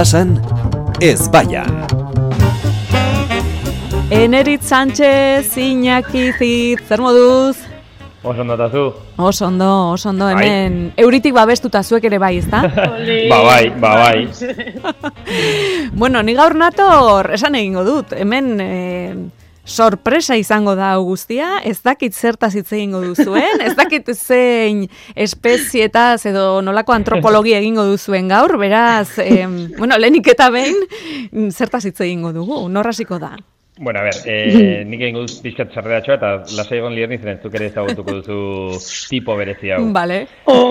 bai pasan, ez baian. Enerit Sánchez, Iñaki, Zit, zer moduz? Oso ondo eta zu? Oso ondo, oso ondo, Bai. hemen euritik babestuta zuek ere bai, ezta? Ba bai, ba bai. bueno, ni gaur nator esan egingo dut, hemen eh, sorpresa izango da hau guztia, ez dakit zertaz hitz egingo duzuen, ez dakit zein espezietaz edo nolako antropologia egingo duzuen gaur, beraz, em, bueno, lehenik eta behin, mm, zertaz hitz egingo dugu, norrasiko da. Bueno, a ver, eh, nik egin dut pixkat txarreratxoa eta lasai egon lierni zen zuk ere ezagutuko duzu tipo berezi hau. Vale.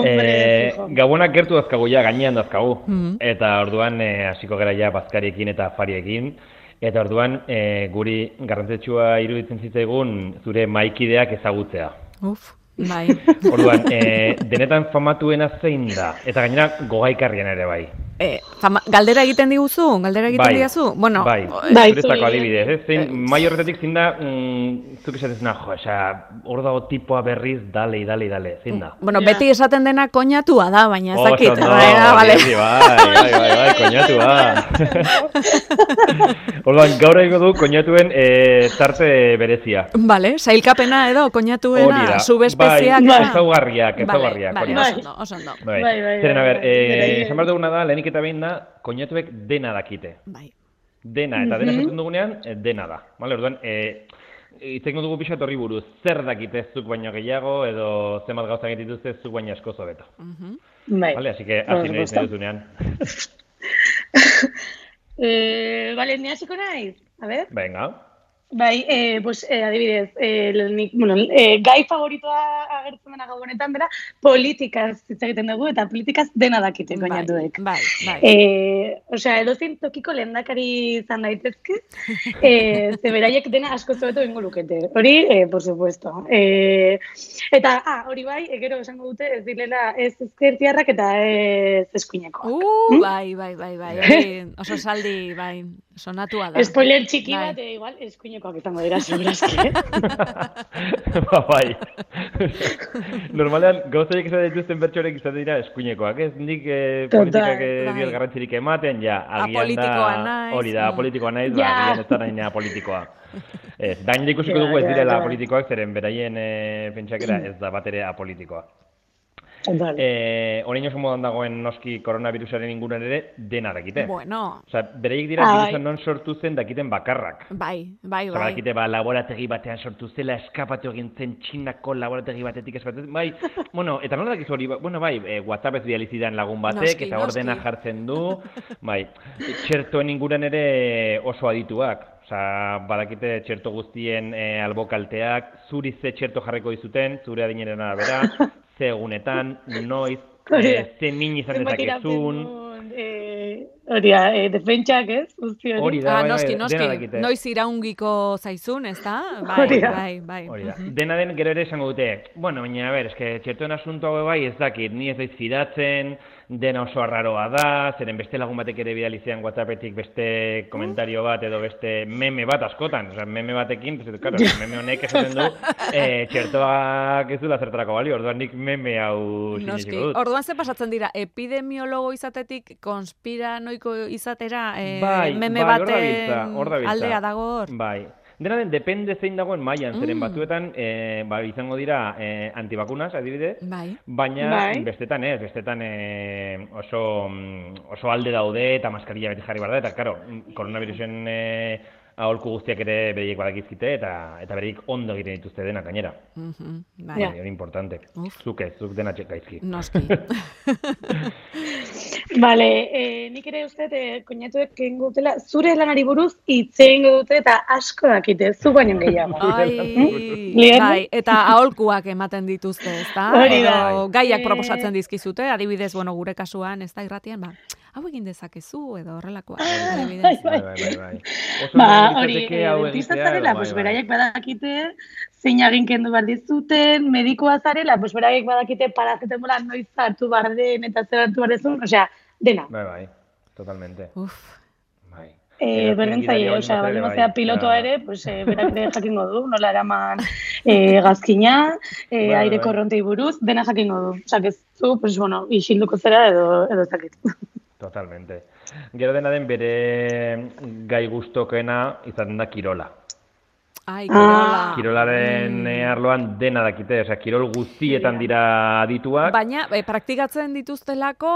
Eh, gabonak gertu dazkagu ja, gainean dazkagu. Mhm. Eta orduan eh, hasiko gara ja bazkariekin eta afariekin. Eta orduan eh, guri garrantzetsua iruditzen zitzaigun zure maikideak ezagutzea. Uf, bai. Orduan, eh, denetan famatuena zein da? Eta gainera gogaikarrian ere bai. Eh, fama, galdera egiten diguzu? Galdera egiten Bai. diazu? Bueno, bai, Bai, zuretzako zuri. adibidez, ez? Zein, mai horretatik zein da, mm, zuk esatezuna, jo, osea, hor dago tipoa berriz, dale, dale, dale, zein da? bueno, Ja. beti esaten dena koñatua da, baina ez Oso dakit. ondo, bai, ah, vale. bai, bai, bai, bai, koñatua. Orduan, gaur egingo du koñatuen eh, tarte berezia. Vale, sailkapena edo koñatuena, da. subespeziak. Bai, ah. ezaugarriak, Vale, ezaugarriak. vale, da. oso ondo, oso ondo. Bai, Bai, bai, Zeren, a bai, ber, bai. eh, esan behar duguna da, lehenik eta behin da, koñatuek dena dakite. Bai. Dena, eta dena esaten dugunean, eh, dena da. Vale, orduan, eh, itzengo dugu pixat horri buruz, zer dakite zuk baino gehiago, edo zenbat gauza dituzte zuk baino asko hobeto. Mhm. Bai. Vale, así que, hasi nahi duzunean. Eh, vale, ni hasiko naiz. A ver. Venga. Bai, eh, pues, eh, adibidez, eh, nik, bueno, eh, gai favoritoa agertzen dena gau honetan bera, politikaz hitz egiten dugu, eta politikaz dena dakite Bai, koinatuek. bai, bai. Eh, osea, edozein tokiko lehendakari izan daitezke, eh, ze beraiek dena asko zobeto ingo lukete. Hori, eh, por supuesto. Eh, eta, ah, hori bai, eh, gero esango dute ez direla ez ezkertiarrak eta ez eskuinekoak. Uh, bai, bai, bai, bai, hori oso saldi, bai, sonatua da. Spoiler txiki Bai. bat, eh, igual, eskuinekoak izango dira, segurazki, eh? ba, bai. Normalean, gauzaiek izan dituzten bertxorek izan dira eskuinekoak, ez? Nik eh, politikak eh, bai. garrantzirik ematen, ja, agian da, naiz, hori da, politikoa naiz, Ja. ba, agian ez da nahi nea politikoa. Ez, gainera ikusiko dugu ez direla politikoak, zeren beraien e, pentsakera ez da bat ere apolitikoa. Total. Eh, orain oso modan dagoen noski koronavirusaren inguruan ere dena dakite. Bueno, Osea, bereiek dira Ah, virusa non sortu zen dakiten bakarrak. bai, bai, bai. badakite ba, laborategi batean sortu zela, eskapatu egin zen txinako laborategi batetik eskapatu bai, bueno, eta nola dakizu hori, ba- bueno, bai, e, WhatsApp ez bializidan lagun batek, Noski, eta ordena noski. jartzen du, bai, txertoen inguruan ere oso adituak, Osea, badakite txerto guztien e, albokalteak, zuri ze txerto jarriko dizuten, zure adineren arabera, ze egunetan, noiz, Hori da. e, ze min izan dezakezun, eh, hori da, eh, defentsak, ez? Guzti hori. hori da, Ah, bai, noski, bai, noski, dakite. noiz iraungiko zaizun, ez da? Bai, da. bai, bai. Hori da. Dena den gero ere esango dute, bueno, baina, a ber, eske, txertoen asunto hau bai ez dakit, ni ez daiz fidatzen, dena oso arraroa da, zeren beste lagun batek ere bidalizean WhatsAppetik beste komentario bat edo beste meme bat askotan, osea, meme batekin, pues, claro, meme honek esaten du, eh, txertoak ez duela zertarako balio, orduan nik meme hau Noski, sinesiko dut. orduan ze pasatzen dira, epidemiologo izatetik konspiranoiko izatera eh, Bai, meme bai, baten aldea dago hor. Bai. Dena den, depende zein dagoen mailan, zeren Mm. batzuetan, eh, ba, izango dira eh, antibakunas, adibidez, Bai. Baina Bai. bestetan ez, bestetan eh, oso, mm, oso alde daude eta maskarilla beti jarri behar da, eta karo, mm, koronavirusen eh, aholku guztiak ere bereiek badakizkite eta eta bereik ondo egiten dituzte denak gainera. Mhm, bai. Ja. Hori importante. Uf. Zuk ez, zuk dena gaizki. Noski. Vale, eh, nik ere uste, koinatuek egingo dutela, zure lanari buruz hitz egingo dute eta asko dakite, zu baino gehiago. Ai, Lehen? bai, eta aholkuak ematen dituzte, ezta? Hori da. Edo gaiak Eh, proposatzen dizkizute, adibidez, bueno, gure kasuan, ez da irratian, ba, hau egin dezakezu, edo horrelakoa, adibidez. Bai, bai, bai, bai. Oso Ba, hori, hau egitea, pues bai, bai. beraiek badakite zein agin kendu behar dizuten, medikoa zarela, pues beraiek badakite parazetamola noiz hartu behar den eta zer hartu behar dezun, osea, dena. Bai, bai, totalmente. Uf, Bai. Eh, berdin zaie, osea, baldin ere, bazea bai. pilotoa ere, pues, eh, berak ere jakingo du, nola eraman eh, gazkina, eh, Bai, aire bai. korrontei buruz, dena jakingo du. Osea, que zu, pues, bueno, isilduko zera edo, edo ez dakit. Totalmente. Gero dena den bere gai guztokena izan da kirola. Ai, Ah. kirola. Kirolaren eh, arloan dena dakite, osea, kirol guztietan dira adituak. Baina, e, praktikatzen dituztelako,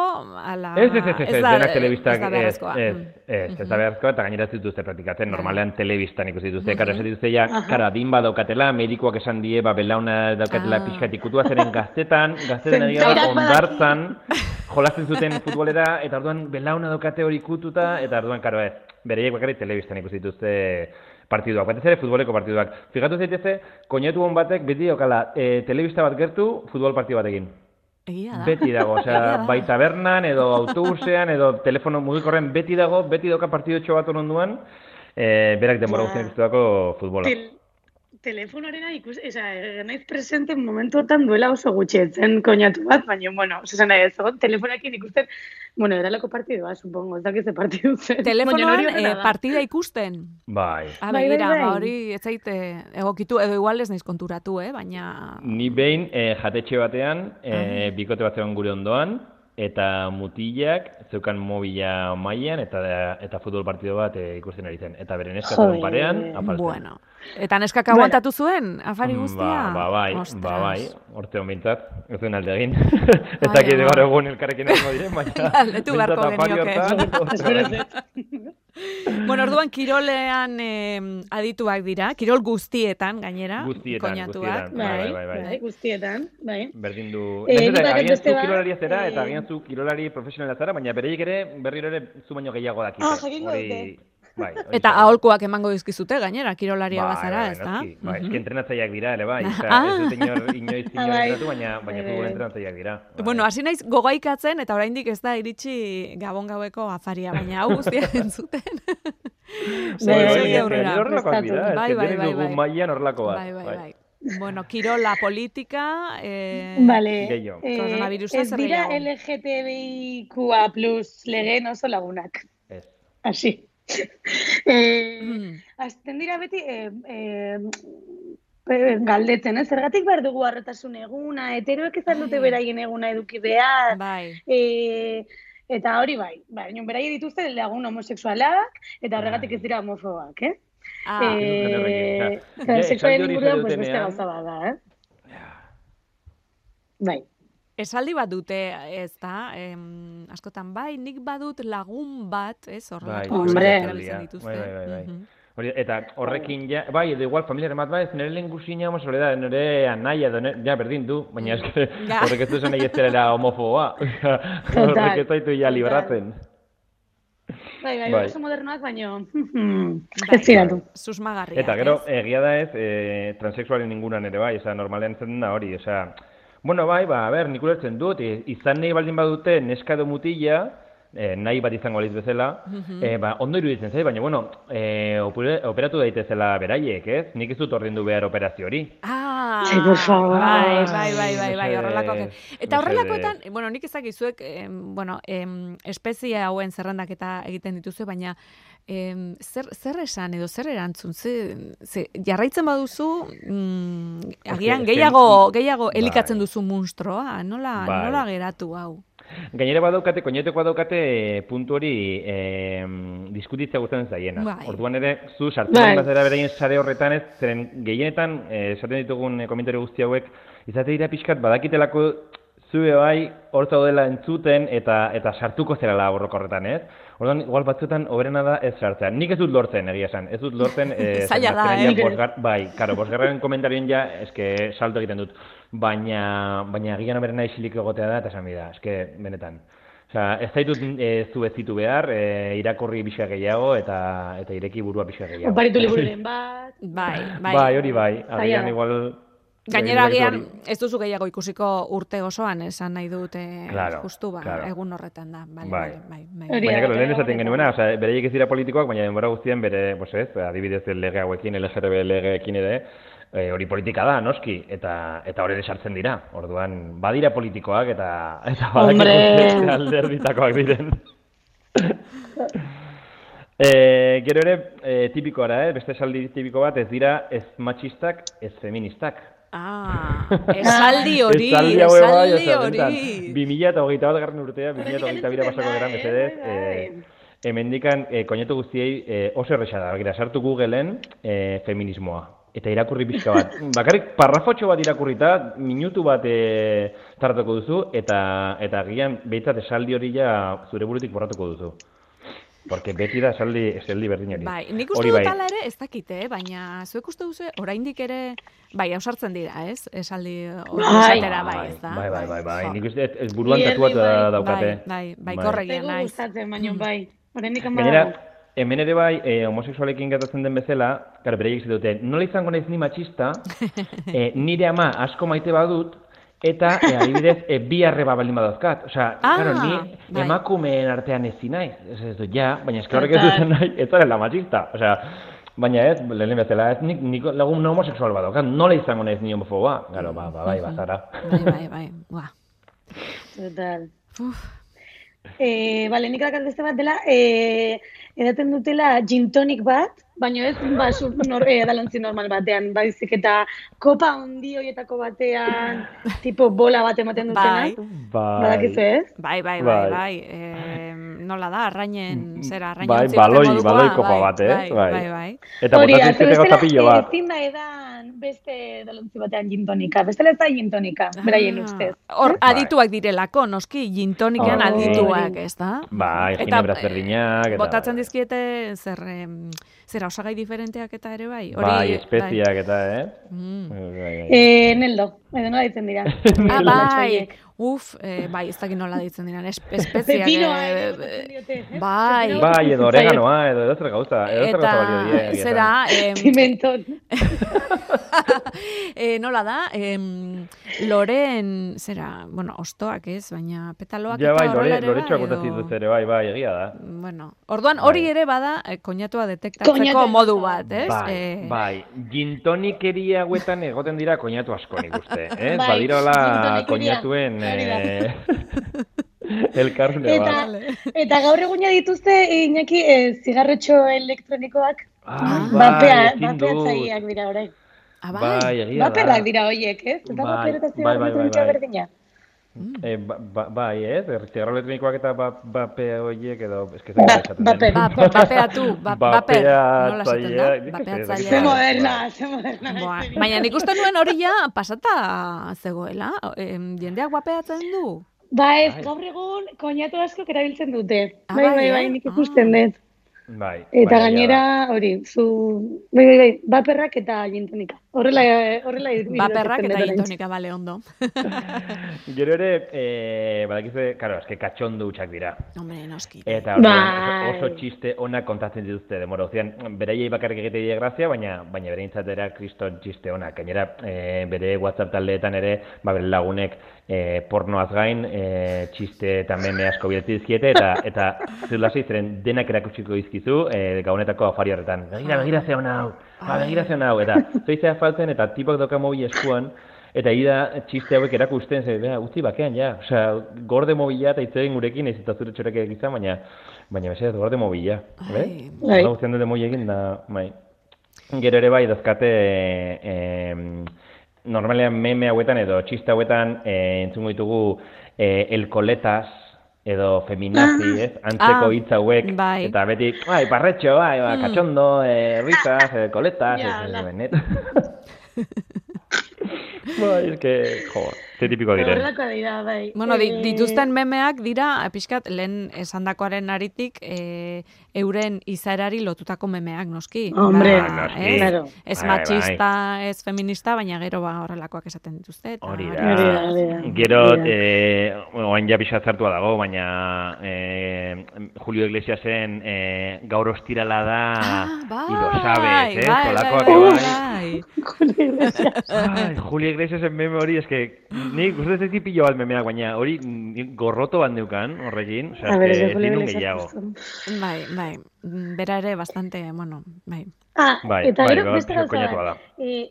ala... Ez, ez, ez, ez, ez, denak telebistak, ez da ez, ez, Mm. ez, ez da beharrezkoa, eta gainera ez dituzte praktikatzen, Bai. normalean telebistan ikusi dituzte, karo, ez dituzte ja, kara, adin badaukatela, medikoak esan die, ba, belauna daukatela Ah. pixkat ikutua, zeren gaztetan, gaztetan egia da, ondartzan, jolasten zuten futbolera, eta orduan belauna daukate hori ikututa, eta orduan, karo, ez, bereiek bakarrik telebistan ikusi dituzte partiduak, batez ere futboleko partiduak. Fijatu zaiteze, koinetu hon batek beti okala, e, telebista bat gertu futbol partidu batekin. Egia da. Beti dago, osea, da. bai tabernan edo autobusean edo telefono mugikorren beti dago, beti doka partidotxo bat onduan, e, berak denbora guztien ikustuako futbola. Tel telefonoarena ikus, esa, naiz presente momentu hortan duela oso gutxetzen koñatu bat, baina, bueno, osan nahi ez, egon, telefonakin ikusten, bueno, eralako partidua, supongo, ez dakiz ze partidu zen. Telefonoan eh, partida ikusten. Bai. Ah, Bai, bai, bai. ba, hori ez zaite egokitu, edo igual ez naiz konturatu, eh? baina... Ni behin e, jatetxe batean, e, bikote bat zegoen gure ondoan, eta mutilak zeukan mobila mailan eta eta futbol partido bat e, ikusten ari zen. Eta beren eska zegoen Joder. parean, apaltzen. Bueno. Eta neskak Bueno. aguantatu zuen, afari guztia? Ba, ba, bai, Ostras. ba, bai, orte hon bintzat, ez duen alde egin. Ez dakit ama. gaur egun elkarrekin egingo diren, baina... Galdetu beharko behintzat afari genioke. ez. Bueno, orduan kirolean eh, adituak dira, kirol guztietan gainera, Guztietan, koinatuak. guztietan. Bai, bai, bai. bai, guztietan, bai. Berdin du... Eh, nik eta bakat agian zu kirolaria zera, eta eh, agian zu kirolari profesionala zara, baina bereiek ere berriro ere zu baino gehiago dakite. Ah, jakingo dute. Bai, Eta aholkuak emango dizkizute gainera kirolaria Bai, bazara, bai, ez da? Bai, Mhm. eski entrenatzaileak dira, ere bai. Osea, Ah. ez dut inor, inoiz Ah, bai. entrenatu, baina, baina Bai, futbol bai. entrenatzaileak dira. Bai. Bueno, hasi naiz gogaikatzen eta oraindik ez da iritsi gabon gaueko afaria, baina hau guztia entzuten. Bai, bai, bai, Bai, que bai, bai, bai. mailan horrelako bat. Bai, bai, bai. Bueno, kirola politika, eh, Vale. Gehiago. eh, ez dira? LGTBIQA plus legeen oso lagunak. Ez. Asi. eh, mm, Azten dira beti eh, eh, eh, galdetzen, ez? Zergatik behar dugu harretasun eguna, heteroek izan dute Ai. beraien eguna eduki behar, bai. eh, eta hori bai, bai, baina beraiek dituzte lagun homosexualak, eta horregatik ez dira homofobak, eh? Ah, eh, hori inguruan, pues, beste gauza bat da, eh? Bai. Esaldi bat dute, ez da, em, askotan bai, nik badut lagun bat, ez, Bai, horrelako Hombre. bai, erabiltzen bai, dituzte. bai, bai, bai. Mhm. Hori, eta horrekin ja, bai, edo igual familiaren bat bai, ez nire lehen guzina homo soledad, nire anaia, edo nire, ja, berdin du, baina eske Ja. horrek ez du zen nahi ez zera homofoboa. Total, horrek ez zaitu ja libratzen. Bai, bai, Bai. oso modernoak, baino Bai. ez ziratu. Susmagarriak, Eta gero, ez? egia da ez, e, transexualen inguruan ere bai, osea, normalean zen da hori, osea, bueno, bai, ba, a ber, nik ulertzen dut, e, izan nahi baldin badute neska edo mutila, e, nahi bat izango aliz bezala, Mhm. e, ba, ondo iruditzen zait, baina, bueno, e, opere- operatu daitezela beraiek, ez? Nik ez dut ordaindu behar operazio hori. Ah, Sí, por favor. Bai, bai, bai, bai, bai, Mesedez, horrelakoak. Eta horrelakoetan, bueno, nik ezakizuek, em, bueno, em, espezie hauen zerrendaketa egiten dituzue, baina em, zer, zer esan edo zer erantzun, ze, ze jarraitzen baduzu, mm, agian gehiago, gehiago Bai. elikatzen duzu munstroa, nola, Bai. nola geratu hau? Gainera badaukate, koineteko badaukate puntu hori e, diskutitzea gustatzen zaiena. Bai. Orduan ere, zu sartzen Bai. bazera beraien sare horretan ez, zeren gehienetan, eh, esaten ditugun e, komentario guzti hauek, izate dira pixkat badakitelako zue bai hor zaudela entzuten eta eta sartuko zerala borroko horretan, ez? Orduan, igual batzuetan oberena da ez sartzea. Nik ez dut lortzen, egia esan. Ez dut lortzen... E, Zaila da, eh? bai, karo, bosgarren komentarioen ja, eske salto egiten dut. Baina, baina agian oberena isilik egotea da, eta esan bida, eske, benetan. Osea, ez zaitut e, zu ez zitu behar, e, irakurri pixka gehiago eta eta ireki burua pixka gehiago. Oparitu libururen bat. Bai, bai. Bai, hori bai. Agian igual... Gainera agian ez duzu gehiago ikusiko urte osoan, esan nahi dute Claro, justu ba, claro. egun horretan da. Bai, Bai. bai, bai, bai. Hori Baina, claro, lehen esaten genuena, osea, bereiek ez dira politikoak, baina denbora guztien bere, pues ez, adibidez lege hauekin, LGTB legeekin ere, eh, hori politika da, noski, eta eta hori sartzen dira. Orduan, badira politikoak eta eta Hombre. badakigu alderditakoak diren. Eh, gero ere, eh, tipikoara, eh? beste esaldi tipiko bat, ez dira ez matxistak, ez feministak. Ah, esaldi hori, Esaldi bai, esaldi hori. benetan, 2000 eta hogeita bat garren urtea, 2000 eta hogeita bira pasako gara, mesedez. Eh, hemendikan eh, koñetu guztiei eh, oso erresa da, begira, sartu Googleen eh, feminismoa. Eta irakurri pixka bat. Bakarrik parrafotxo bat irakurrita, minutu bat eh, tardatuko duzu, eta eta agian behitzat esaldi hori ja zure burutik borratuko duzu. Porque beti da esaldi, esaldi berdin hori. Bai, nik uste dut bai. ere ez dakite, eh? baina zuek uste duzu oraindik ere, bai, ausartzen dira, ez? Esaldi hori Bai. esatera, bai, ez da? Bai, bai, bai, bai. Jo. Nik uste ez buruan tatuatu bai. da daukate. Bai, bai, bai, korregia Zaigu naiz. gustatzen, baina bai. Oraindik Mm. Gainera, hemen ere bai, eh, homosexualekin gertatzen den bezala, karo, beraiek dute, nola izango naiz ni matxista, eh, nire ama asko maite badut, eta eh, adibidez, eh, bi arreba baldin badauzkat. Osea, Ah, claro, ni bai. emakumeen artean ezin naiz. Ez ez dut, ja, baina eske horrek ez duzen nahi, ez zarela matxista. Osea, baina ez, lehen bezala, ez nik, nik lagun homosexual badaukat, nola izango naiz ni homofoba? Garo, ba, ba, bai, bazara. Bai, bai, bai, Buah. Total. Uf. Eh, bale, nik beste bat dela, eh, edaten dutela gin tonic bat, baina ez basu nor, eh, edalontzi normal batean, baizik eta kopa handi horietako batean, tipo bola bat ematen dutena. Bai. Bai. Badakizu ez? Bai, bai, bai, Bai. bai. Eh, nola da, arrainen, zera, arrainen Bai, baloi, baloi kopa bai, bat, eh? Bai, Bai. bai, bai. Eta Hori, botatzen bestela, gaztapillo bat. ezin da edan beste edalontzi batean gin tonika, bestela ez da gin tonika, beraien Ah, ustez. Hor, adituak direlako, noski, gintonikan Hori. adituak, ez da? Bai, Eta, ginebra zerdinak, eta... Botatzen dizkiete zer, zera osagai diferenteak eta ere bai. Hori, Bai, espeziak eta, eh? Mm. Bai, bai, bai. Eh, neldo, edo nola ditzen dira. Ah, bai. Uf, eh, bai, ez dakit nola ditzen diren, es, espeziak. Pepinoa eh, diote, ez? bai. Bai, edo oreganoa, edo edo zer gauza, edo zer gauza balio die. zera, em, Pimenton. Eh, nola da, em, loren, zera, bueno, ostoak ez, baina petaloak Ja, bai, eta lore, ere loretxoak bai, edo- ere, bai, bai, egia da. Bueno, orduan hori Bai. ere bada eh, koñatua detektatzeko Koñatua modu bat, ez? Bai, Eh, bai, gintonikeria hauetan egoten dira koñatu asko nik uste, eh? Bai, Badirola koñatuen eh, elkarrune Eta, bat. eta gaur eguna dituzte, Iñaki, eh, zigarretxo elektronikoak, Ah, bapea, bai, bapeatzaileak dira orain. Ah, bai. Bai, egia da. Baperrak dira horiek, ez? Eta Bai, baper eta bai, bai, bai, zigarretxo bai. berdina. Eh, ba, ba, bai, ez? Zigarro elektronikoak eta ba, bape horiek edo... Ez que Ba- bape. Ba, ba- bapeatu, ba, baper, nola esaten da? Ze Bai, moderna, bai. ze moderna. Boa, baina nik uste nuen hori ja pasata zegoela. Em, jendeak guapeatzen du. Ba ez, Bai. gaur egun koñatu askok erabiltzen dute. Ah, Bai, bai, bai, eh? bai, nik ikusten dut. Bai, Eta bai, gainera, da. hori, zu, bai, bai, bai, baperrak eta gintonika. Horrela, horrela Baperrak eta gintonika, bale, ondo. Gero ere, eh, badakizu, karo, eske katxondu hutsak dira. Hombre, noski. Eta Bai. oso, oso txiste onak kontatzen dituzte demora. Ozean, beraiei bakarrik egite die grazia, baina baina bereintzat era kriston txiste onak. Gainera, e, bere WhatsApp taldeetan ere, ba, bere lagunek e, pornoaz gain, e, txiste eta meme asko bidaltzen dizkiete, eta, eta zulasi ziren denak erakutsiko dizkizu, e, gaunetako afari horretan. Begira, begira ze hona hau, ba, begira ze hona hau, eta zoizea faltzen, eta tipok doka mobil eskuan, Eta ida txiste hauek erakusten, ze, bea, utzi bakean, ja. Osea, gorde mobila eta hitz egin gurekin, ez eta zure txorek izan, baina, baina mesedez, gorde mobila. Bai? Bai. Guztian dute moi egin da, bai. Gero ere bai, dazkate, e, normalean meme hauetan edo txiste hauetan e, entzungo ditugu e, elkoletas, edo feminazi, ez? Antzeko Ah, hitz hauek, bai. eta beti, bai, parretxo, bai, ba, katxondo, e, risas, e, koletas, Ja, ez, benet. bai, es que, jo, ze tipiko diren. Horrelako dira, bai. Bueno, di, Eh, dituzten memeak dira, pixkat, lehen esandakoaren aritik, e, euren izaerari lotutako memeak, noski. Hombre, Ba, noski. ez, Claro. ez Bai, matxista, ez feminista, baina gero ba horrelakoak esaten dituzte. Eta Hori Hori da, hori da. Gero, eh, oain ja pixat zartua dago, baina eh, Julio Iglesiasen eh, gaur ostirala da Ah, bai, y lo sabes, eh? bai, bai, bai. bai. Julio Iglesias. Julio Iglesiasen meme hori, eske, nik uste ez pilo bat memeak, baina hori gorroto bat neukan, horrekin, osea, A ver, eske, ese Julio ezin nun Iglesias. gehiago. Bai, bai. Bera ere bastante, bueno, bai. Ah, Bai, eta bai, gero bai, beste pixka gauza bat. Eh,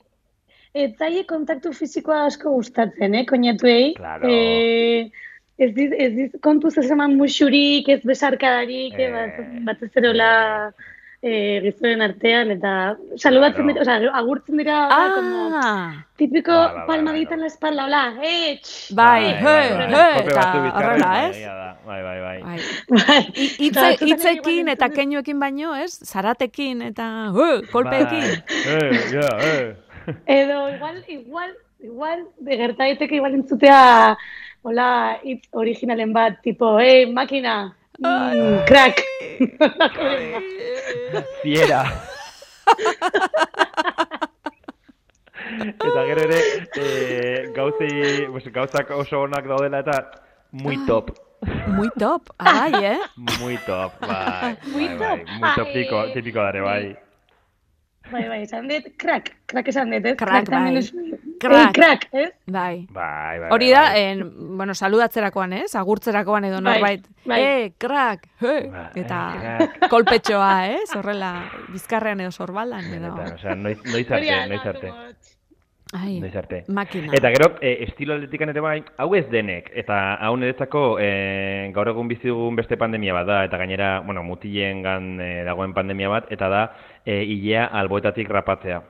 ez zaie kontaktu fisikoa asko gustatzen, eh, koñatuei. Claro. Eh, ez diz, ez diz kontuz ez eman musurik, ez besarkadarik, eh, bat, Eh, batez ere eh, gizuen artean, eta saludatzen dira, oza, agurtzen dira, ah. como, típico Bai, bai, bai, palmadita bai. en la espalda, hola, eh, tx. bai, Bai, he, bai, he, bai. Kolpe eta horrela, bai, ez? Bai, bai, bai. Bai. Bai. Hitze, Eta keinuekin baino, ez? Zaratekin eta uh, kolpeekin. Bai. Eh, ja, eh. Edo, igual, igual, igual, de gerta daiteke igual entzutea, hola, hitz originalen bat, tipo, hey, makina, mm, crack. Fiera. eta gero ere, eh, gauzei, pues, gauzak oso onak daudela eta muy top. Muy top, ah, bai, eh? Muy top, bai. Muy bai, top. bai. Muy Ah, top eh, tipiko dare, bai. Bai, bai, esan dut, crack, crack esan dut, ez? Crack, también bai. Crack. Eh, crack, ez? Bai. Bai, bai. Hori bai, da, bai. en, bueno, saludatzerakoan, ez? Agurtzerakoan edo Bai, norbait. bai. Eh, crack, he, Bai, eta crack. kolpetxoa, ez? Horrela, bizkarrean edo sorbaldan edo. Benetan, osea, noiz, noiz arte, noiz arte. Ai, Noiz arte. makina. Eta gero, e, estilo aldetikan ere bai, hau ez denek, eta hau niretzako e, gaur egun bizi dugun beste pandemia bat da, eta gainera, bueno, mutilen gan e, dagoen pandemia bat, eta da, e, ilea alboetatik rapatzea.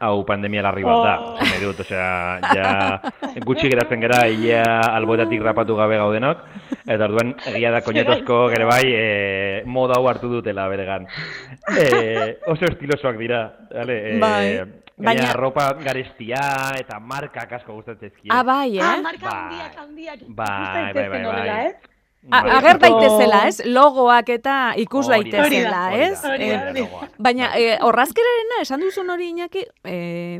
Hau pandemia larri bat da, Oh. dut, osea, ja gutxi geratzen gara ilea alboetatik rapatu gabe gaudenok, eta orduan egia da koñetozko gere bai e, moda hau hartu dutela beregan. E, oso estilosoak dira, vale? E, Bai. Baina Baina- arropa garestia eta markak asko gustatzen zizkie. Ah, bai, eh? Ah, marka Bai. handiak, handiak. Bai, bai, bai, bai. A, Bai. ager daitezela, ez? Logoak eta ikus daitezela, hori da, ez? hori da, hori da logoa. Baina, eh, horrazkerarena esan duzun hori inaki, eh,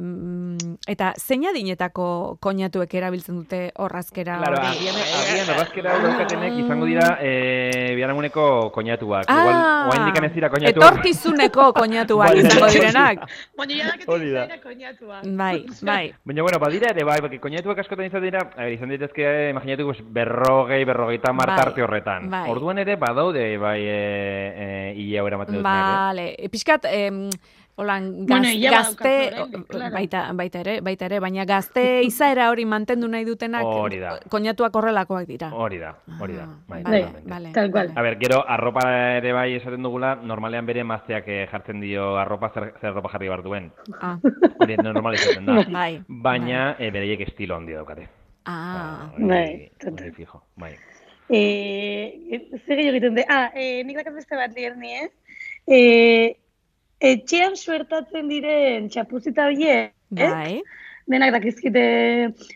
eta zein adinetako koñatuek erabiltzen dute horrazkera Claro, agian, agian horrazkera hau daukatenek izango dira eh, biharamuneko koñatuak. Igual, Ah, oaindik ez dira koñatuak. etorkizuneko koñatuak Bai, izango bai. direnak. Baina da. izaera koñatua. Bai, bai. Baina, bueno, badira ere, bai, porque koñatuak askotan izan dira, a ver, izan ditezke, imaginatu, pues, berrogei, berrogeita mar Bai, tarte horretan. bai. Orduan ere, badaude, bai, e, e, ile hau eramaten eh? Vale, e, pixkat, em, holan, gaz, Bueno, gazte, claro. baita, baita ere, baita ere, baina gazte izaera hori mantendu nahi dutenak, Hori da. koñatuak horrelakoak dira. Hori da, hori da. Ah, Bai, vale, Tal cual. A ber, gero, arropa ere bai esaten dugula, normalean bere mazteak eh, jartzen dio arropa zer, zer arropa jarri behar duen. Ah, Hori normal izaten da. bai. Baina, eh, bereiek estilo handi daukate. Ah, Bai, hori total. fijo, bai. Eh, zer gehiago egiten de? Ah, eh, nik dakat beste bat lierni, eh? Eh, etxean suertatzen diren txapuzita biek, bai. denak dakizkite,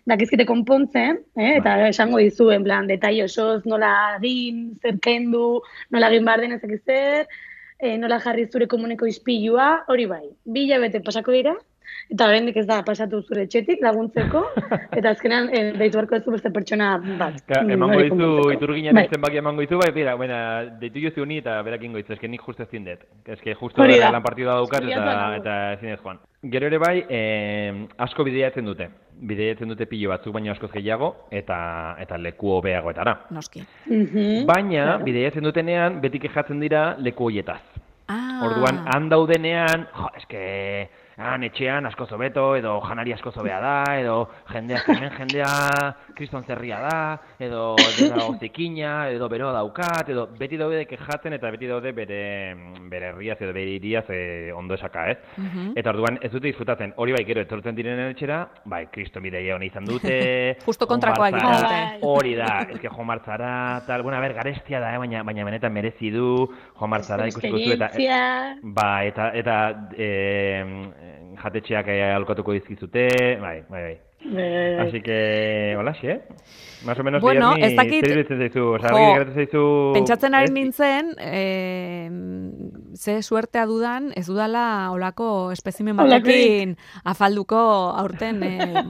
dakizkite konpontzen, eh? eta esango dizu, en plan, detai osoz, nola egin, zer kendu, nola egin behar den ezak zer, eh, nola jarri zure komuneko ispilua, hori bai. Bi hilabete pasako dira, eta oraindik ez da pasatu zure etxetik laguntzeko, eta azkenan eh, deitu beharko duzu beste pertsona bat. Ka, mm, emango dizu, iturginen Bai. zenbaki emango dizu, bai, bera, baina, deitu jozu ni eta berak ingo dizu, eske nik justo ezin dut. Eske justo Hori da. lan partida daukat eta, eta ezin ez joan. Gero ere bai, eh, asko bideiatzen dute. Bideiatzen dute pilo batzuk, baina askoz gehiago, eta eta leku hobeagoetara. Noski. Mhm. Baina, bideiatzen dutenean, beti kejatzen dira leku hoietaz. Ah, Orduan, han daudenean, jo, eske, han etxean asko zobeto, edo janari asko zobea da, edo jendea hemen jendea kriston zerria da, edo dena edo beroa daukat, edo beti daude kejatzen eta beti daude bere, bere herriaz edo bere iriaz eh, ondo esaka, ez? Mhm. Eta orduan ez dute disfrutatzen, hori bai, gero etortzen direnen etxera, bai, kriston bideia hona izan dute, Justo kontrakoa joan egiten. Hori da, eske jo martzara, tal, bueno, a ber, garestia da, eh, baina, baina benetan merezi du, jo martzara ikusiko zu, eta, Esperientzia. Ba, eta, eta e, jatetxeak eh, alokatuko dizkizute, bai, bai, bai. Eh, Así que, hola, eh? Más o menos, Bueno, Bierni, ez dakit- zer iruditzen zaizu, oza, Jo, zaizu... Pentsatzen ari nintzen, eh, ze suertea dudan, ez dudala olako espezimen batekin afalduko aurten eh,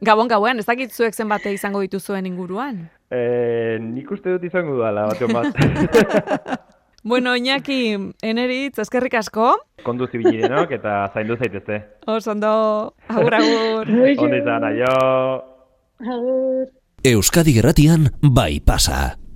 gabon gauean, ez dakit zuek zenbate izango dituzuen inguruan. Eh, nik uste dut izango dudala, batean bat. Bueno, Iñaki, eneritz, eskerrik asko, Kondu zibilidenok eta zaindu zaitezte. oso ondo, agur agur. Ondo izan, aio! Agur. Euskadi Gerratian bai pasa.